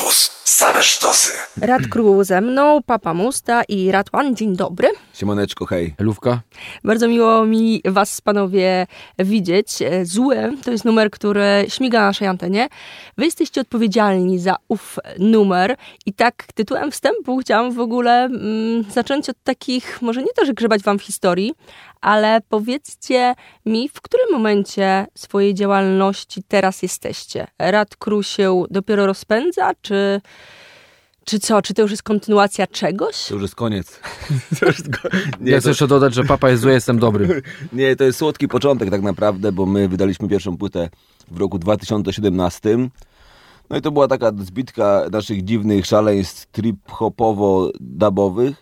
Campus. Same sztosy. Rad Król ze mną, Papa Musta i Ratwan. Dzień dobry. Siemoneczko, hej. Lówka? Bardzo miło mi was, panowie, widzieć. Zły to jest numer, który śmiga na naszej antenie. Wy jesteście odpowiedzialni za ów numer i tak tytułem wstępu chciałam w ogóle mm, zacząć od takich, może nie to, że grzebać wam w historii, ale powiedzcie mi, w którym momencie swojej działalności teraz jesteście? Rad Król się dopiero rozpędza, czy... Czy co? Czy to już jest kontynuacja czegoś? To już jest koniec. To jest go... Nie, ja chcę jeszcze dodać, że papa jest zły, jestem dobry. Nie, to jest słodki początek tak naprawdę, bo my wydaliśmy pierwszą płytę w roku 2017. No i to była taka zbitka naszych dziwnych szaleństw trip-hopowo-dubowych.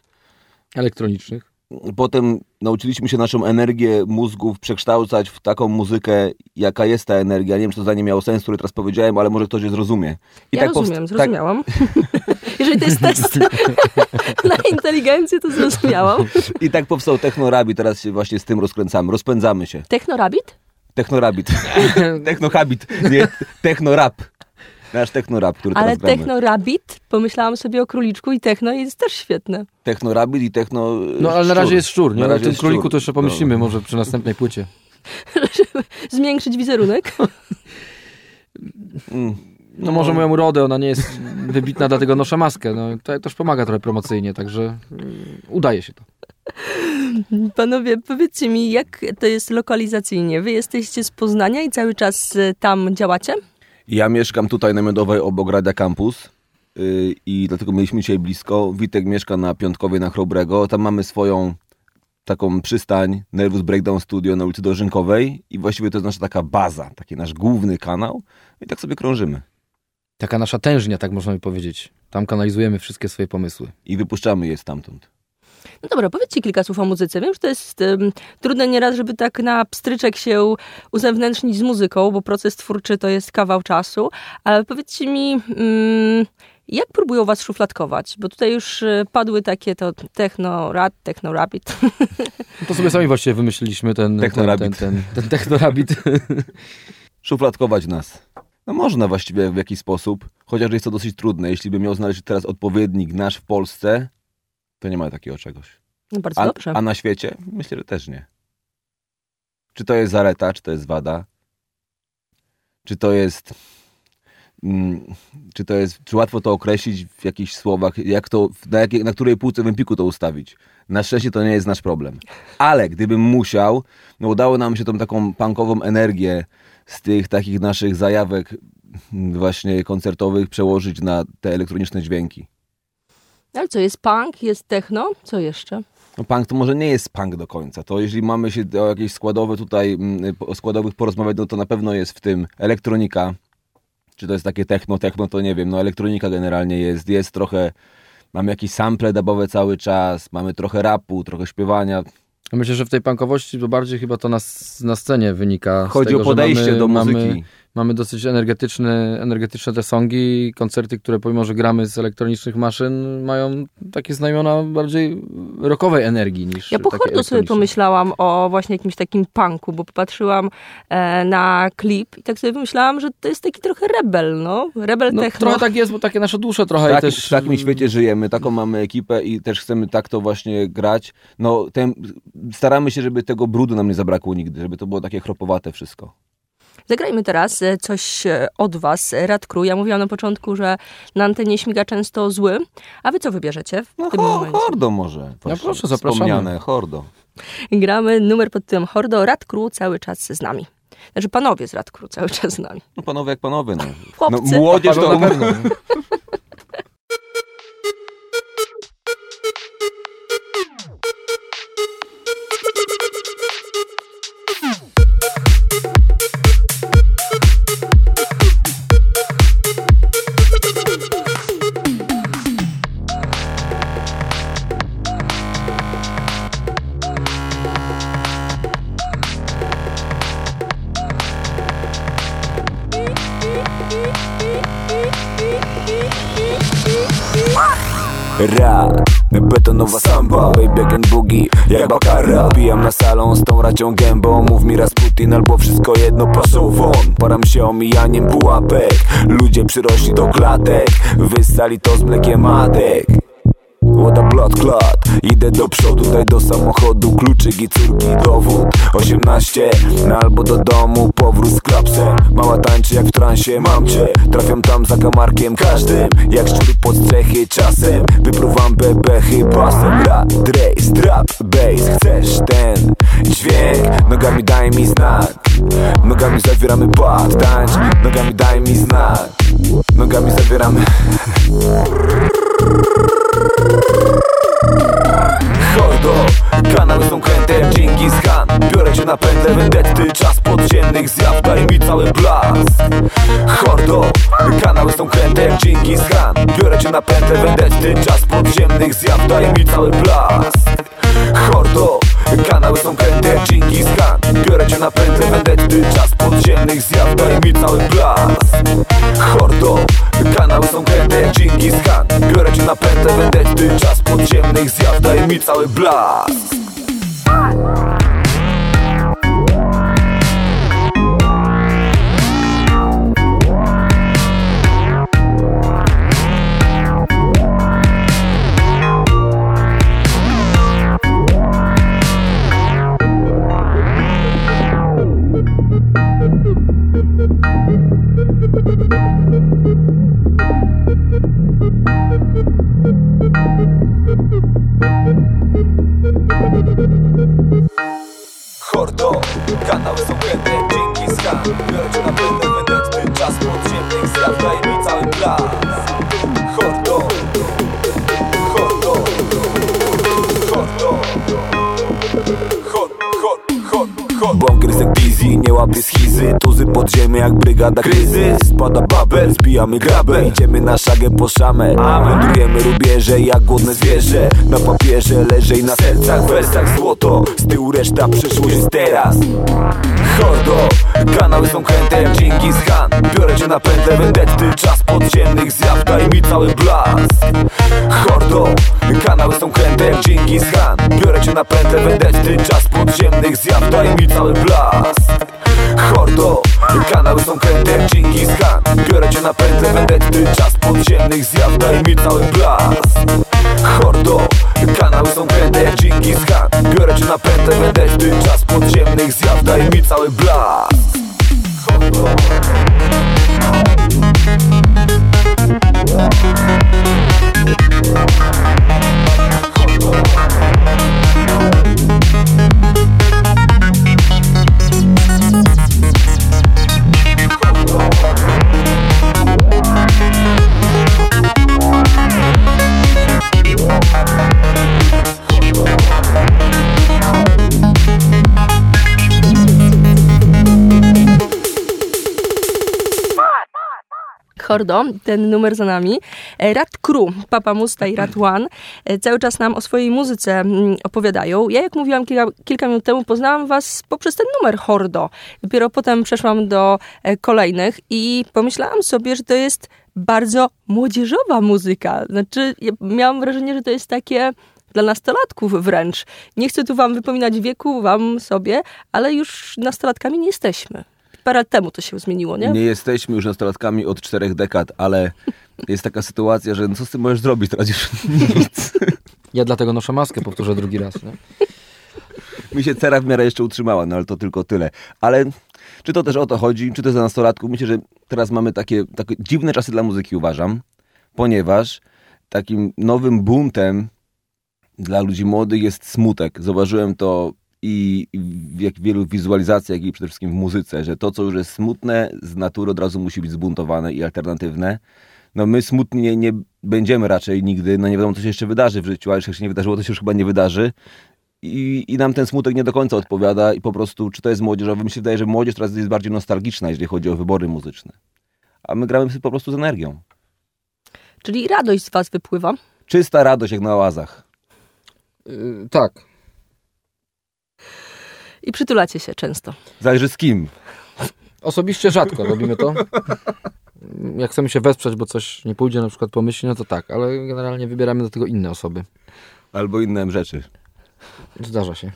Elektronicznych. Potem nauczyliśmy się naszą energię mózgów przekształcać w taką muzykę, jaka jest ta energia. Nie wiem, czy to zdanie miało sens, który teraz powiedziałem, ale może ktoś je zrozumie. I ja tak rozumiem, powst- zrozumiałam. Tak... Jeżeli to jest test na inteligencję, to zrozumiałam. I tak powstał Technorabit, teraz się właśnie z tym rozkręcamy, rozpędzamy się. Technorabit? Technorabit. Technohabit, nie, Technorap. Nasz technorap, który Ale teraz technorabit, pomyślałam sobie o króliczku i techno i jest też świetne. Technorabit i techno No ale na razie jest szczur, nie? Na razie o tym jest króliku szczur. to jeszcze pomyślimy No. może przy następnej płycie. Żeby zwiększyć wizerunek. Mm. No może moją urodę, ona nie jest wybitna, dlatego noszę maskę. No, to też pomaga trochę promocyjnie, także mm, udaje się to. Panowie, powiedzcie mi, jak to jest lokalizacyjnie? Wy jesteście z Poznania i cały czas y, tam działacie? Ja mieszkam tutaj na Miodowej obok Radia Campus yy, i dlatego mieliśmy dzisiaj blisko. Witek mieszka na Piątkowie na Chrobrego. Tam mamy swoją taką przystań Nervous Breakdown Studio na ulicy Dożynkowej i właściwie to jest nasza taka baza, taki nasz główny kanał i tak sobie krążymy. Taka nasza tężnia, tak można by powiedzieć. Tam kanalizujemy wszystkie swoje pomysły. I wypuszczamy je stamtąd. No dobra, powiedzcie kilka słów o muzyce. Wiem, że to jest um, trudne nieraz, żeby tak na pstryczek się uzewnętrznić z muzyką, bo proces twórczy to jest kawał czasu, ale powiedzcie mi, um, jak próbują was szufladkować? Bo tutaj już y, padły takie to techno rap, techno rapid. No to sobie sami właściwie wymyśliliśmy ten, ten, ten, ten, ten technorabit. Szufladkować nas. No można właściwie w jakiś sposób, chociaż jest to dosyć trudne. Jeśli bym miał znaleźć teraz odpowiednik nasz w Polsce, to nie ma takiego czegoś. No bardzo A, dobrze. a na świecie? Myślę, że też nie. Czy to jest zaleta, czy to jest wada? Czy to jest. Mm, czy to jest. Czy łatwo to określić w jakichś słowach? Jak to, na, jakiej, na której półce w Empiku to ustawić? Na szczęście to nie jest nasz problem. Ale gdybym musiał, no udało nam się tą taką punkową energię z tych takich naszych zajawek mm, właśnie koncertowych przełożyć na te elektroniczne dźwięki. Ale co, jest punk, jest techno? Co jeszcze? No punk to może nie jest punk do końca. To jeżeli mamy się o jakieś składowe tutaj, mm, o składowych porozmawiać, no to na pewno jest w tym elektronika. Czy to jest takie techno, techno, to nie wiem. No elektronika generalnie jest. Jest trochę, mamy jakieś sample dubowe cały czas, mamy trochę rapu, trochę śpiewania. Myślę, że w tej punkowości to bardziej chyba to na, na scenie wynika. z Chodzi tego, o podejście że mamy, do muzyki. Mamy, mamy dosyć energetyczne, energetyczne te songi, koncerty, które pomimo, że gramy z elektronicznych maszyn, mają takie znamiona bardziej rockowej energii niż Ja po sobie pomyślałam o właśnie jakimś takim punku, bo popatrzyłam e, na klip i tak sobie pomyślałam, że to jest taki trochę rebel, no. Rebel No, techno. trochę tak jest, bo takie nasze dusze trochę i taki, też... w takim świecie żyjemy, taką mamy ekipę i też chcemy tak to właśnie grać. No, ten, staramy się, żeby tego brudu nam nie zabrakło nigdy, żeby to było takie chropowate wszystko. Zagrajmy teraz e, coś e, od was, Rad Crew. Ja mówiłam na początku, że na antenie śmiga często zły. A wy co wybierzecie w No tym ho, momencie? hordo może. proszę, zapraszamy. Wspomniane, hordo. Gramy numer pod tytułem Hordo. Rad Crew cały czas z nami. Znaczy panowie z Rad Crew cały czas z nami. No panowie jak panowie, no. Chłopcy. no młodzież to... Boogie, jak bakara Pijam na salon z tą racią gębą. Mów mi raz Putin albo wszystko jedno. Proszę won, param się omijaniem pułapek. Ludzie przyrośli do klatek. Wysali to z mlekiem matek Łoda blood clot Idę do przodu, daj do samochodu Kluczyk i córki, dowód. 18 no albo do domu Powrót z klapsem. Mała tańczy jak w transie, mam cię. Trafiam tam za kamarkiem każdym Jak szczur pod strzechy czasem. Wypruwam bebechy pasem. Rap, trace, trap, bass. Chcesz ten dźwięk? Nogami daj mi znak. Nogami zawieramy pad Tańcz, nogami daj mi znak. Nogami zawieramy są kręte jak Genghis Khan. Biorę cię na pętlę vendetty Czas podziemnych zjaw Daj mi cały blask. Hordo Kanały są kręte jak Genghis Khan. Biorę cię na pętlę vendetty Czas podziemnych zjaw Daj mi cały blask. Hordo Kanały są kręte jak Genghis Khan. Biorę cię na pętlę vendetty Czas podziemnych zjaw Daj mi cały blask łapie schizy. Tuzy podziemie jak brygada kryzys Spada babel, zbijamy grabę. Idziemy na szagę po szamę. Wędrujemy rubieże jak głodne zwierzę. Na papierze leży i na sercach wersach złoto, z tyłu reszta przyszłość jest teraz. Hordo, kanały są kręte jak Genghis Khan. Biorę cię na pętlę vendetty Czas podziemnych zjaw, daj mi cały blask. Hordo, kanały są kręte jak Genghis Khan. Biorę cię na pętlę vendetty Czas podziemnych zjaw, daj mi cały blask Hordo, kanały są kręte jak Genghis Khan. Biorę cię na pętlę vendetty Czas podziemnych zjaw, daj mi cały blask. Hordo, kanały są kręte jak Genghis Khan. Biorę cię na pętlę vendetty Czas podziemnych zjaw, daj mi cały blask. Hordo Ten numer za nami. E, Rat Crew, Papa Musta i Rat One e, cały czas nam o swojej muzyce mm, opowiadają. Ja, jak mówiłam kilka, kilka minut temu, poznałam was poprzez ten numer Hordo. Dopiero potem przeszłam do e, kolejnych i pomyślałam sobie, że to jest bardzo młodzieżowa muzyka. Znaczy, ja miałam wrażenie, że to jest takie dla nastolatków wręcz. Nie chcę tu wam wypominać wieku, wam sobie, ale już nastolatkami nie jesteśmy. Parę lat temu to się zmieniło, nie? Nie jesteśmy już nastolatkami od czterech dekad, ale jest taka sytuacja, że no co z tym możesz zrobić? Teraz już nic. Ja dlatego noszę maskę, powtórzę drugi raz. Nie? Mi się cera w miarę jeszcze utrzymała, no ale to tylko tyle. Ale czy to też o to chodzi, czy to za nastolatków? Myślę, że teraz mamy takie, takie dziwne czasy dla muzyki, uważam, ponieważ takim nowym buntem dla ludzi młodych jest smutek. Zauważyłem to i w jak wielu wizualizacjach i przede wszystkim w muzyce, że to, co już jest smutne, z natury od razu musi być zbuntowane i alternatywne. No my smutni nie, nie będziemy raczej nigdy, no nie wiadomo, co się jeszcze wydarzy w życiu, a jeszcze się nie wydarzyło, to się już chyba nie wydarzy. I, I nam ten smutek nie do końca odpowiada i po prostu, czy to jest młodzieżowe, mi się wydaje, że młodzież teraz jest bardziej nostalgiczna, jeżeli chodzi o wybory muzyczne. A my gramy sobie po prostu z energią. Czyli radość z was wypływa. Czysta radość jak na oazach. Yy, tak. I przytulacie się często. Zależy z kim. Osobiście rzadko robimy to. Jak chcemy się wesprzeć, bo coś nie pójdzie na przykład pomyślnie, no to tak, ale generalnie wybieramy do tego inne osoby. Albo inne rzeczy. Zdarza się.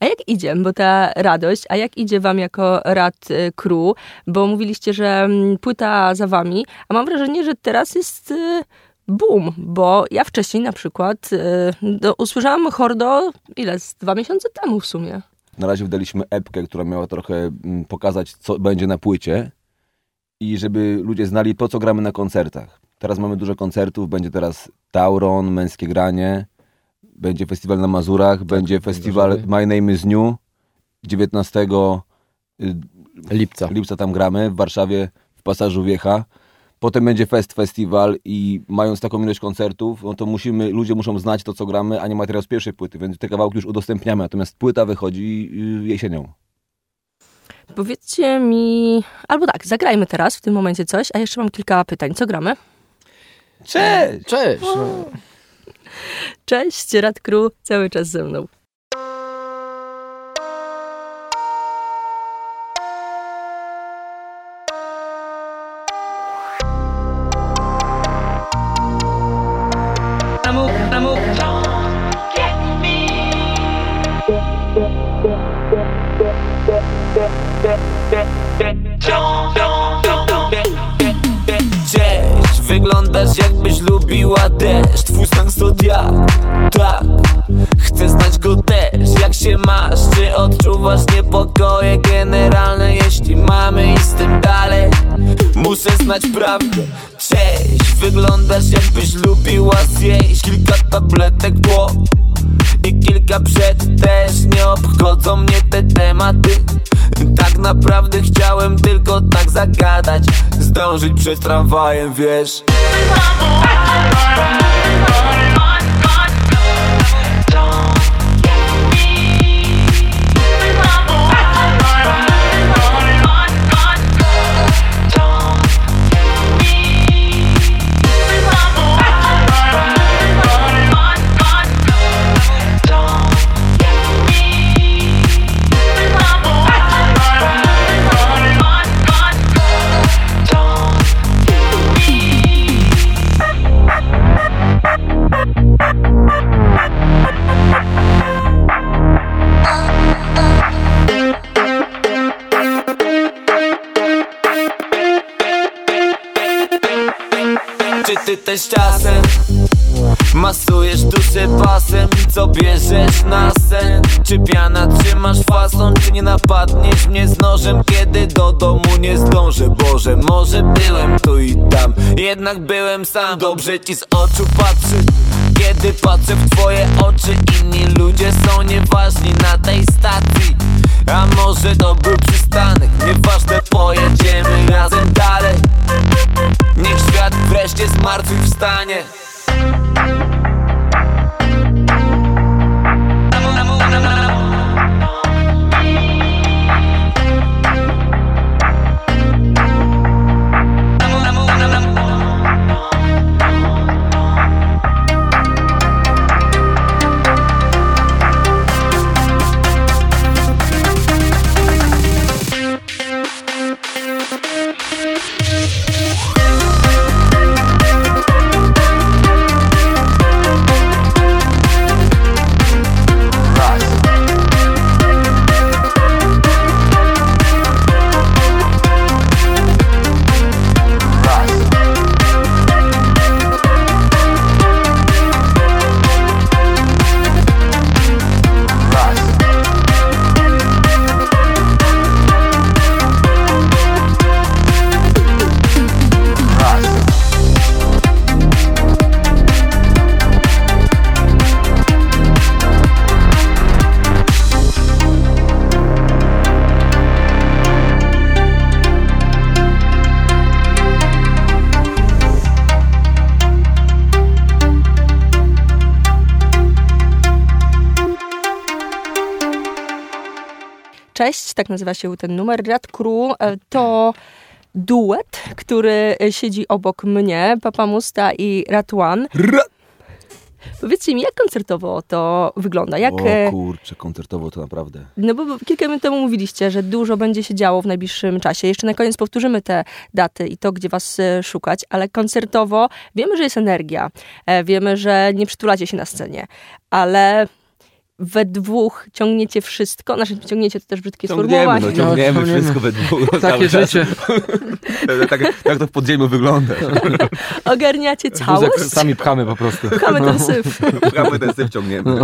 A jak idzie, bo ta radość, a jak idzie wam jako rad y, crew? Bo mówiliście, że mm, płyta za wami, a mam wrażenie, że teraz jest y, boom, bo ja wcześniej na przykład y, do, usłyszałam Hordo, ile, z dwa miesiące temu w sumie. Na razie wydaliśmy epkę, która miała trochę mm, pokazać, co będzie na płycie i żeby ludzie znali, po co gramy na koncertach. Teraz mamy dużo koncertów, będzie teraz Tauron, Męskie Granie, będzie festiwal na Mazurach, będzie festiwal Warszawie. My Name is New, 19 y, Lipca. lipca tam gramy, w Warszawie w Pasażu Wiecha. Potem będzie Fest Festiwal i mając taką ilość koncertów, no to musimy, ludzie muszą znać to, co gramy, a nie materiał z pierwszej płyty, więc te kawałki już udostępniamy, natomiast płyta wychodzi y, jesienią. Powiedzcie mi, albo tak, zagrajmy teraz w tym momencie coś, a jeszcze mam kilka pytań. Co gramy? Cześć! Cześć! No. Cześć, Rad Crew, cały czas ze mną. Lubiła deszcz Twój stan zodiak, tak Chcę znać go też. Jak się masz, czy odczuwasz niepokoje generalne? Jeśli mamy iść z tym dalej Muszę znać prawdę. Cześć, wyglądasz jakbyś lubiła zjeść Kilka tabletek po i kilka przed też nie obchodzą mnie te tematy. Tak naprawdę chciałem tylko tak zagadać. Zdążyć przed tramwajem, wiesz Czy ty też czasem Masujesz duszę pasem Co bierzesz na sen? Czy piana trzymasz fason Czy nie napadniesz mnie z nożem? Kiedy do domu nie zdążę Boże, może byłem tu i tam. Jednak byłem sam Dobrze ci z oczu patrzy. Kiedy patrzę w twoje oczy Inni ludzie są nieważni na tej stacji. A może to był przystanek? Nieważne, pojedziemy razem dalej Niech świat wreszcie zmartwychwstanie Cześć, tak nazywa się ten numer. Rad Crew e, to duet, który siedzi obok mnie, Papa Musta i Rat One. Powiedzcie mi, jak koncertowo to wygląda? Jak, e, O kurczę, koncertowo to naprawdę. no bo kilka minut temu mówiliście, że dużo będzie się działo w najbliższym czasie. Jeszcze na koniec powtórzymy te daty i to, gdzie was e, szukać, ale koncertowo wiemy, że jest energia. E, Wiemy, że nie przytulacie się na scenie, ale we dwóch ciągniecie wszystko. Znaczy, ciągniecie to też brzydkie Ciągniemy, sformułowanie. no, ciągniemy No, ciągniemy. wszystko we dwóch. Takie życie. tak, tak to w podziemiu wygląda. Ogarniacie Wózek całość. sami pchamy po prostu. Pchamy ten syf. Pchamy ten syf ciągniemy.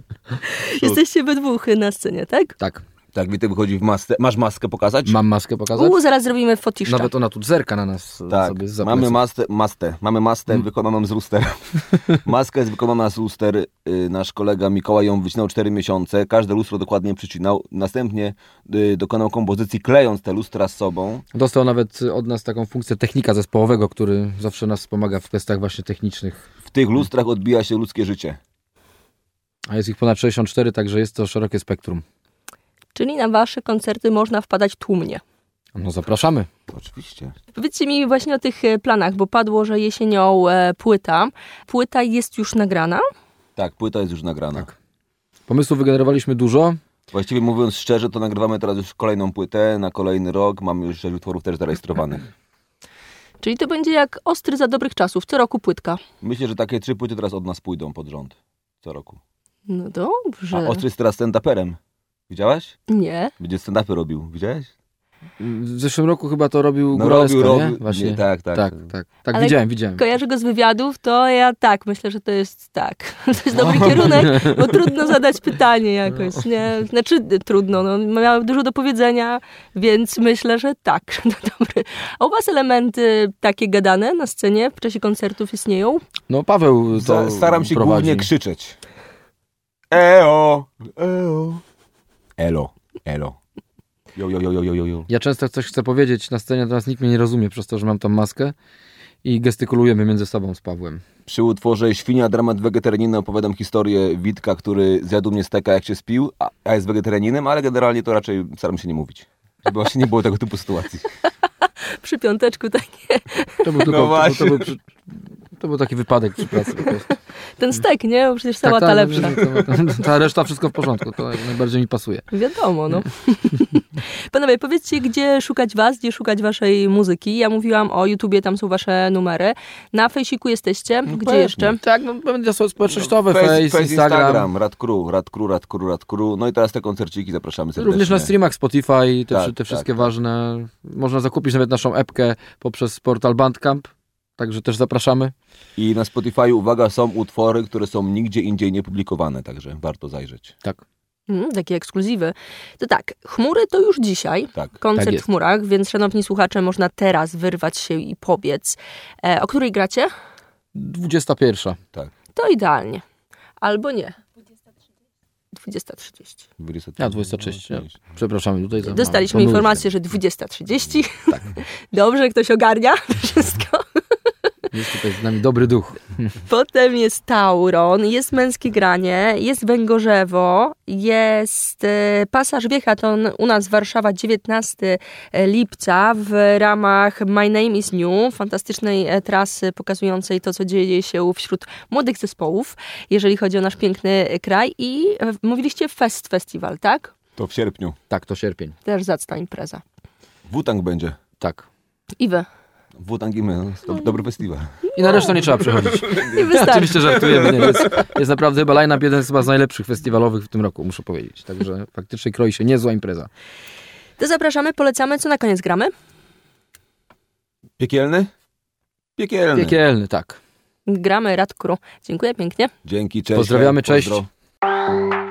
Jesteście we dwóch na scenie, tak? Tak. Tak, Witek wychodzi w masce. Masz maskę pokazać? Mam maskę pokazać? U, zaraz zrobimy fotiszcza. Nawet ona tu zerka na nas Tak, sobie mamy mastę, mastę, mamy mastę wykonaną z luster. Maska jest wykonana z luster. Y, Nasz kolega Mikołaj ją wycinał 4 miesiące. Każde lustro dokładnie przycinał. Następnie y, dokonał kompozycji, klejąc te lustra z sobą. Dostał nawet od nas taką funkcję technika zespołowego, który zawsze nas pomaga w kwestiach właśnie technicznych. W tych lustrach odbija się ludzkie życie. A jest ich ponad 64, także jest to szerokie spektrum. Czyli na wasze koncerty można wpadać tłumnie. No zapraszamy. Oczywiście. Powiedzcie mi właśnie o tych e, planach, bo padło, że jesienią e, płyta. Płyta jest już nagrana. Tak, płyta jest już nagrana. Tak. Pomysłów wygenerowaliśmy dużo. Właściwie mówiąc szczerze, to nagrywamy teraz już kolejną płytę na kolejny rok. Mamy już sześć utworów też zarejestrowanych. Czyli to będzie jak ostry za dobrych czasów. Co roku płytka. Myślę, że takie trzy płyty teraz od nas pójdą pod rząd. Co roku. No A dobrze. Ostry jest teraz stand-uperem. Widziałaś? Nie. Będzie stand-upy robił. Widziałeś? W zeszłym roku chyba to robił No Góraleska, robił, nie? robił. Właśnie. Nie, tak, tak. tak, tak. Tak, Ale widziałem, widziałem. Kojarzę go z wywiadów, to ja tak, myślę, że to jest tak. To jest dobry kierunek, bo trudno zadać pytanie jakoś, nie? Znaczy trudno, no, miał dużo do powiedzenia, więc myślę, że tak, że to dobry. A u was elementy takie gadane na scenie w czasie koncertów istnieją? No Paweł to Sta- Staram się prowadzi. głównie krzyczeć. Eo! Eo! Elo, elo. Jo, jo, jo, jo, jo, jo. Ja często coś chcę powiedzieć na scenie, natomiast nikt mnie nie rozumie przez to, że mam tam maskę i gestykulujemy między sobą z Pawłem. Przy utworze Świnia, dramat wegetarianiny opowiadam historię Witka, który zjadł mnie steka jak się spił, a, a jest wegetarianinem, ale generalnie to raczej staram się nie mówić. Żeby właśnie nie było tego typu sytuacji. Przy piąteczku takie, To był, tylko, to, był, właśnie. to, był, przy- to był taki wypadek przy pracy po prostu. ten stek, nie? Bo przecież sałata tak, lepsza. Ta, ta, ta reszta wszystko w porządku, to najbardziej mi pasuje. Wiadomo, no. Panowie, powiedzcie, gdzie szukać was, gdzie szukać waszej muzyki. Ja mówiłam o YouTubie, tam są wasze numery. Na Fejsiku jesteście. Gdzie pewnie. jeszcze? Tak, no media społecznościowe, Face, Face, face, Instagram. Instagram, Radkru, Radkru, Radkru, Radkru. No i teraz te koncerciki zapraszamy serdecznie. Również na streamach Spotify, te, Tak, te tak, wszystkie tak. ważne. Można zakupić nawet naszą epkę poprzez portal Bandcamp, także też zapraszamy. I na Spotify, uwaga, są utwory, które są nigdzie indziej nie publikowane, także warto zajrzeć. Tak. Mm, takie ekskluzywy. To tak, chmury to już dzisiaj. Tak. Koncert Tak w chmurach, więc szanowni słuchacze, można teraz wyrwać się i pobiec. E, o której gracie? 21. To idealnie. Albo nie. 20.30. 20, Ja 26. Ja. Przepraszamy tutaj za Dostaliśmy informację, że 20.30. Tak. Dobrze, ktoś ogarnia wszystko. Jest tutaj z nami dobry duch. Potem jest Tauron, jest Męskie Granie, jest Węgorzewo, jest e, Pasaż Wiechaton u nas Warszawa 19 lipca w ramach My Name is New, fantastycznej e, trasy pokazującej to, co dzieje się wśród młodych zespołów, jeżeli chodzi o nasz piękny kraj i e, mówiliście Fest Festival, tak? To w sierpniu. Tak, to sierpień. Też zacna impreza. Wutang będzie. Tak. I wy. Wutang i my. no, To dobry festiwal. I na resztę nie trzeba przychodzić. Wystarczy. Oczywiście żartujemy. Nie, jest, jest naprawdę chyba line-up jeden z chyba z najlepszych festiwalowych w tym roku, muszę powiedzieć. Także faktycznie kroi się niezła impreza. To zapraszamy, polecamy. Co na koniec gramy? Piekielny? Piekielny. Piekielny, tak. Gramy Radkru. Dziękuję pięknie. Dzięki, cześć. Pozdrawiamy, cześć. Pozdro.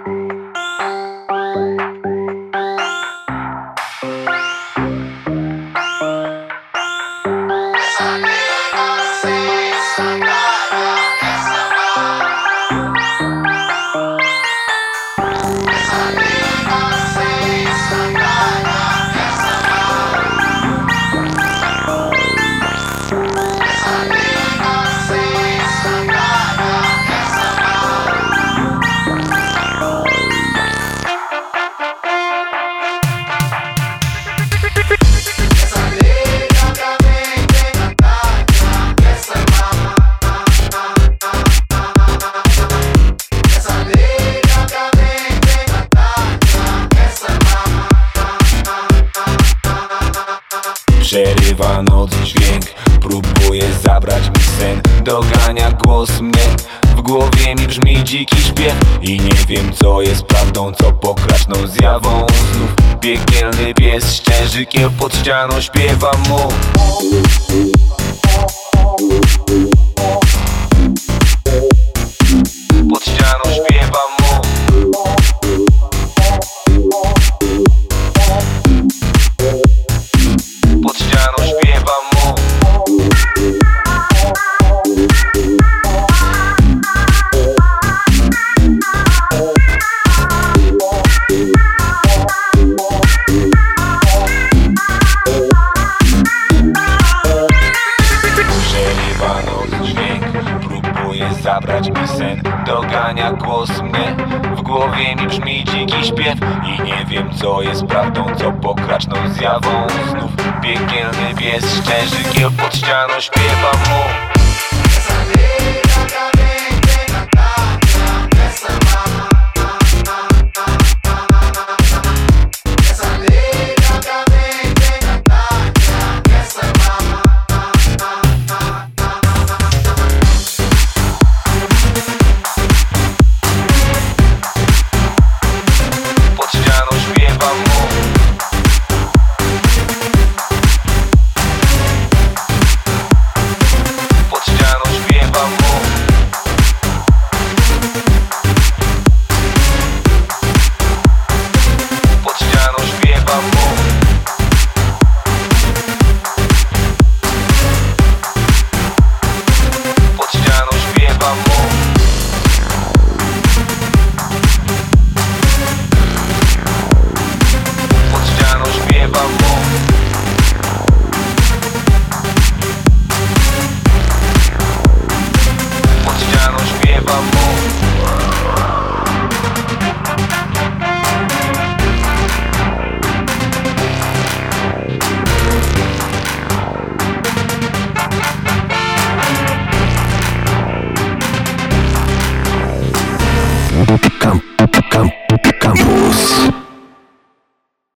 Piekielny pies szczerzy pod ścianą śpiewa mu. Pod ścianą śpiewa mu co jest prawdą Co pokraczną zjawą. Znów piekielny pies Szczerzy kieł pod ścianą śpiewa mu